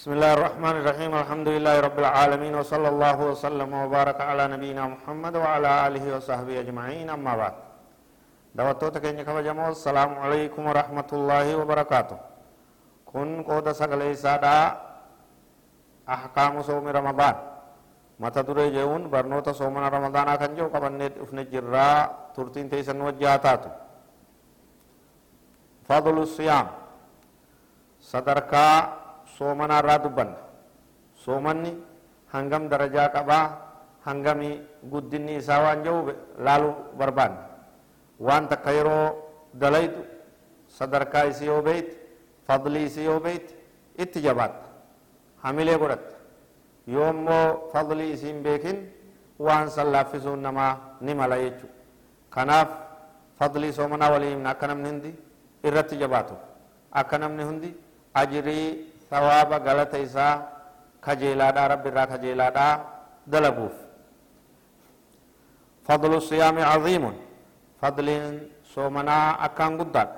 بسم الله الرحمن الرحيم الحمد لله رب العالمين وصلى الله وسلم وبارك على نبينا محمد وعلى آله وصحبه أجمعين أما بعد دوتوتا كينيا كبجمو السلام عليكم ورحمة الله وبركاته كن قود سقلي سادا أحكام صوم رمضان متى دري جون برنوتا صومنا رمضان كان جو قبل افن جرا ترتين تيسن وجاتاتو فضل الصيام صدركا soomanaa irraa dubbanna soomanni hangam darajaa qabaa hangami guddinni isaa waan jiru laaluu barbaanna waan takka yeroo dalaytu sadarkaa isii yoo beeyte fadlii isii yoo beeyte itti jabaatta hamilee godhatta yoo immoo fadlii isii hin beekin waan san laaffisuun namaa ni mala jechuudha kanaaf fadlii soomanaa walii himna akka namni hundi irratti jabaatu akka namni hundi ajirii ثواب غلط إسا كجيلادا رب را كجيلادا دلقوف فضل الصيام عظيم فضل صومنا أكان قدر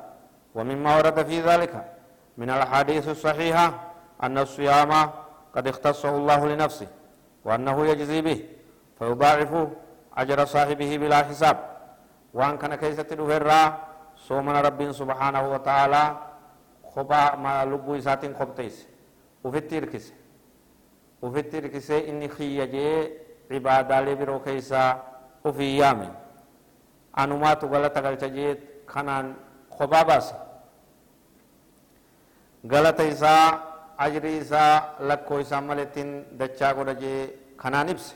ومما ورد في ذلك من الحديث الصحيحة أن الصيام قد اختصه الله لنفسه وأنه يجزي به فيضاعف أجر صاحبه بلا حساب وأن كان كيسة الهرة صومنا رب سبحانه وتعالى kophaa ma lubbuu isaatiin kopteesse ufitti hirkise ufitti hirkisee inni kiyya jee cibaadaalee biroo keessaa ufii yaame anumaatu galata galcha jee kanaan kophaa baase galata isaa ajrii isaa lakkoo isaa malettiin dachaa godha jee kanaan ibse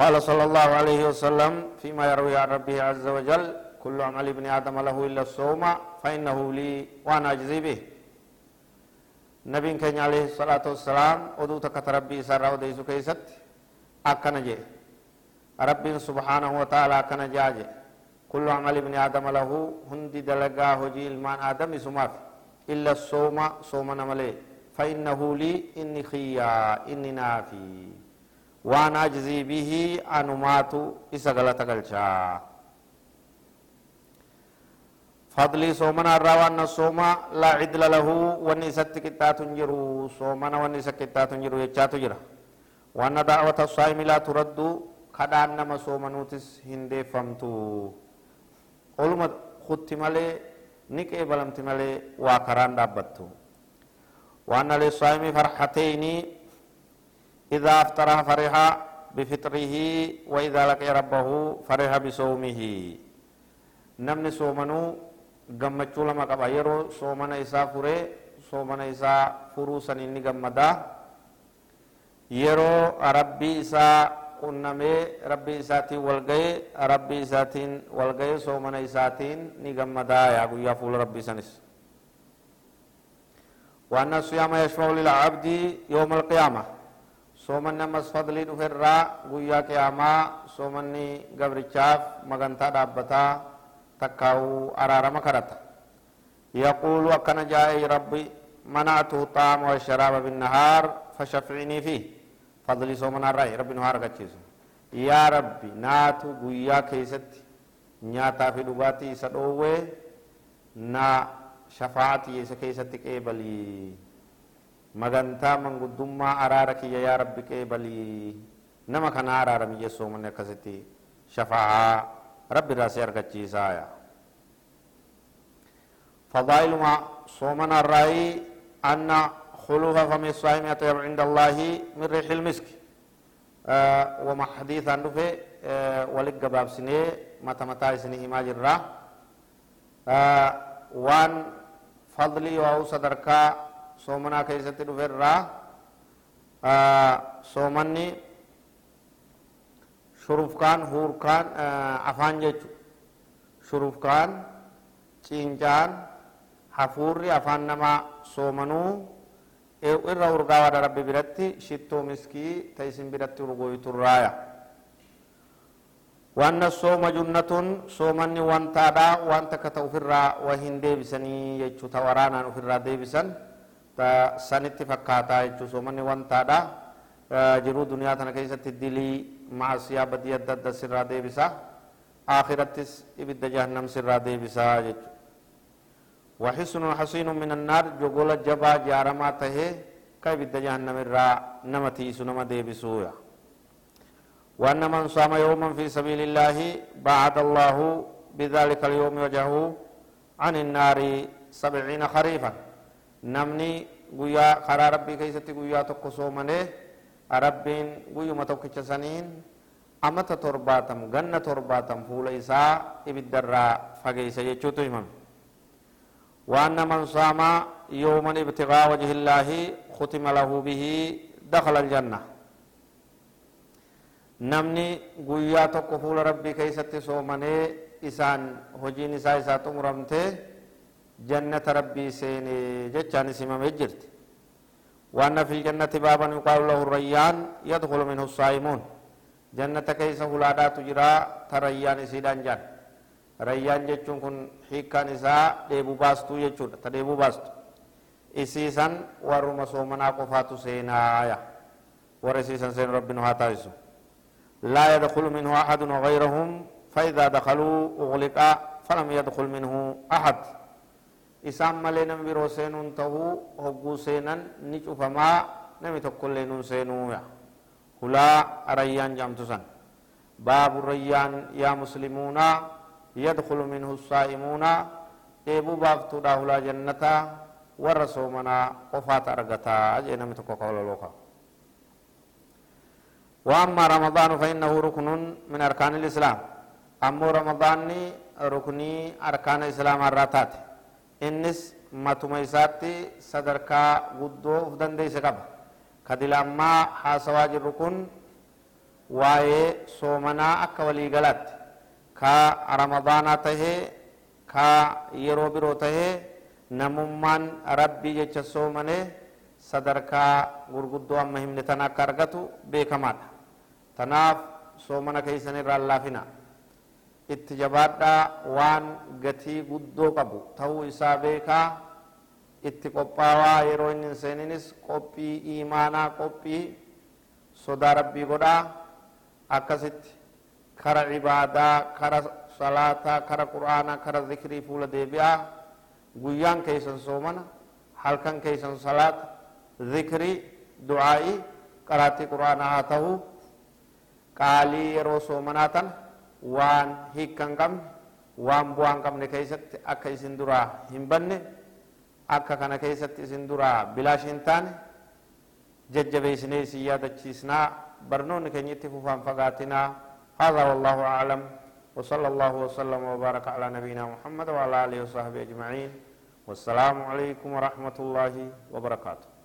قال صلى الله عليه وسلم فيما يروي عن ربه عز وجل كل عمل ابن آدم له إلا الصوم فإنه لي وأنا أجزي به. نبي كان عليه الصلاة والسلام ودو تكت ربي سر وديسو كيست؟ أكنا جي. ربي سبحانه وتعالى أكنا جاجي كل عمل ابن آدم له هندي دلقا هجي المان آدم سماف. إلا الصوم صوم نملي. فإنه لي إني خيا إني نافي. وأنا أجزي به أنمات إسا fadli somana waan soma la idla lahu kita isatti somana hin jiru soomana wanni ya qixxaatu hin jiru jechaatu jira waan daawata saa'imi laa turaddu kadhaan nama hinde hin deeffamtu oluma kutti malee ni batu malee waa karaan dhaabbattu waan lissaa'imi farxateyni idaa aftara fariha bifitrihi wa idaa laqee rabbahu fariha bisoomihi namni somanu gammachuu lama qaba yeroo soomana isaa furee soomana isaa furuu san inni gammadaa yeroo rabbii isaa qunnamee rabbii isaatiin walga'ee rabbii isaatiin walga'ee soomana isaatiin ni gammadaa yaa guyyaa fuula rabbii sanis وأن الصيام يشفع للعبد يوم القيامة صومن نمس فضلي دفرا قويا قياما صومني قبرچاف مغنتا دابتا تكاو أرارم كرت يقول وكان جاء ربي منعته الطعام والشراب بالنهار فشفعني فيه. فضلي صومنا الرأي ربي نهار قتشيس يا ربي ناتو قويا كيست. نياتا في لغاتي سدوه نا شفاعتي يسا كيست كيبلي. مغنتا من قدوما أرارك يا ربي كيبلي. نما كان أرارم يسو من كستي ربي راسي أرغتشيسايا فضائل ما صومنا الرأي أن خلوف فم الصائم يطيب عند الله من ريح المسك. آه وما حديث عنه في آه ولق باب سنة متى متى سنة ما جرى آه وان فضلي وهو صدركا صومنا كيسة دفر آه صومني Surufkan hurkan eh, afaan jechu cincan ciincaan hafuurri nama Somanu. Soomanuu irra urgaawaadha rabbi biratti shittoo miskii ta isin biratti urgooyturraaya wanna sooma junnatun soomanni wantaadha waan takka ta ufirraa wa hin deebisanii jechuu ta saniti fakata deebisan ta sanitti fakkaataa jechuu soomanni wantaadha eh, jiruu duniyaa الدلي معصية بدي أدد سرا ديبسا آخرتس إبدا جهنم سرا ديبسا جج وحسن حسين من النار جوغولا جبا جارما تهي كيف جهنم الرا نمتي سنما ديبسويا وأن من صام يوما في سبيل الله بعد الله بذلك اليوم وجهه عن النار سبعين خريفا نمني قويا خرا ربي كيستي قويا تقصو منه ربين قويا متوكي سنين أمت ترباتم جنة ترباتم فول إساء إبدرا فقيس يجوتو إمام وأن من صام يوما ابتغاء وجه الله ختم له به دخل الجنة نمني قويا تقو فول ربي كيستي صومنه إسان هجين إساء إساء تمرمته جنة ربي سيني جتشان سمام جرت وأن في الجنة بابا يقال له الريان يدخل منه الصائمون. جنة كيس هلادا تجرى تريان سيدان جان. ريان جتشون كن حيكان إساء ديبو باستو يجود تديبو باستو. إسيسان ورم صومنا قفاتو سينا آية ورسيسان سين ربنا هاتايسو لا يدخل منه أحد غيرهم فإذا دخلوا أغلق فلم يدخل منه أحد. Isaan malee nama biroo seenuun tahuu hogguu seenan ni cufamaa nami tokkollee nun seenuuya hulaa rayyaan jamtu san baabu rayyaan yaa muslimuuna yadkhulu minhu saa'imuuna dheebuu baaftuudha hulaa jannataa warra soomanaa qofaata argataa jee nami tokko kawlalooka وأما رمضان فإنه ركن من أركان الإسلام أما رمضان ركني أركان الإسلام الراتات innis matuma isaatti sadarkaa guddoo uf dandeeyse qaba kadila ammaa haasawaa jirru kun waa'ee soomanaa akka waliigalaatti ka ramadaanaa tahee ka yeroo biroo tahee namummaan rabbii jecha soomane sadarkaa gurguddoo amma himne tan akka argatu beekamaadha tanaaf soomana keeysan irraan laafina itti jabaadhaa waan gatii guddoo qabu ta'uu isaa beekaa itti qophaawaa yeroo hin seeninis qophii iimaanaa qophii sodaa rabbii godhaa akkasitti kara cibaadaa kara salaataa kara qur'aanaa kara zikrii fuula deebi'aa guyyaan keeysan soomana halkan keeysan salaata zikrii du'aa'ii qaraatii qur'aanaa haa ta'uu qaalii yeroo soomanaa tana waan hiikka hin qabne waan bu'aa hin qabne keessatti akka isin duraa hin banne akka kana keessatti isin duraa bilaash hin taane jajjabeessinee isin yaadachiisnaa barnoonni keenya itti fufaan fagaatinaa هذا والله أعلم وصلى الله وسلم وبارك على نبينا محمد وعلى آله وصحبه أجمعين والسلام عليكم ورحمة الله وبركاته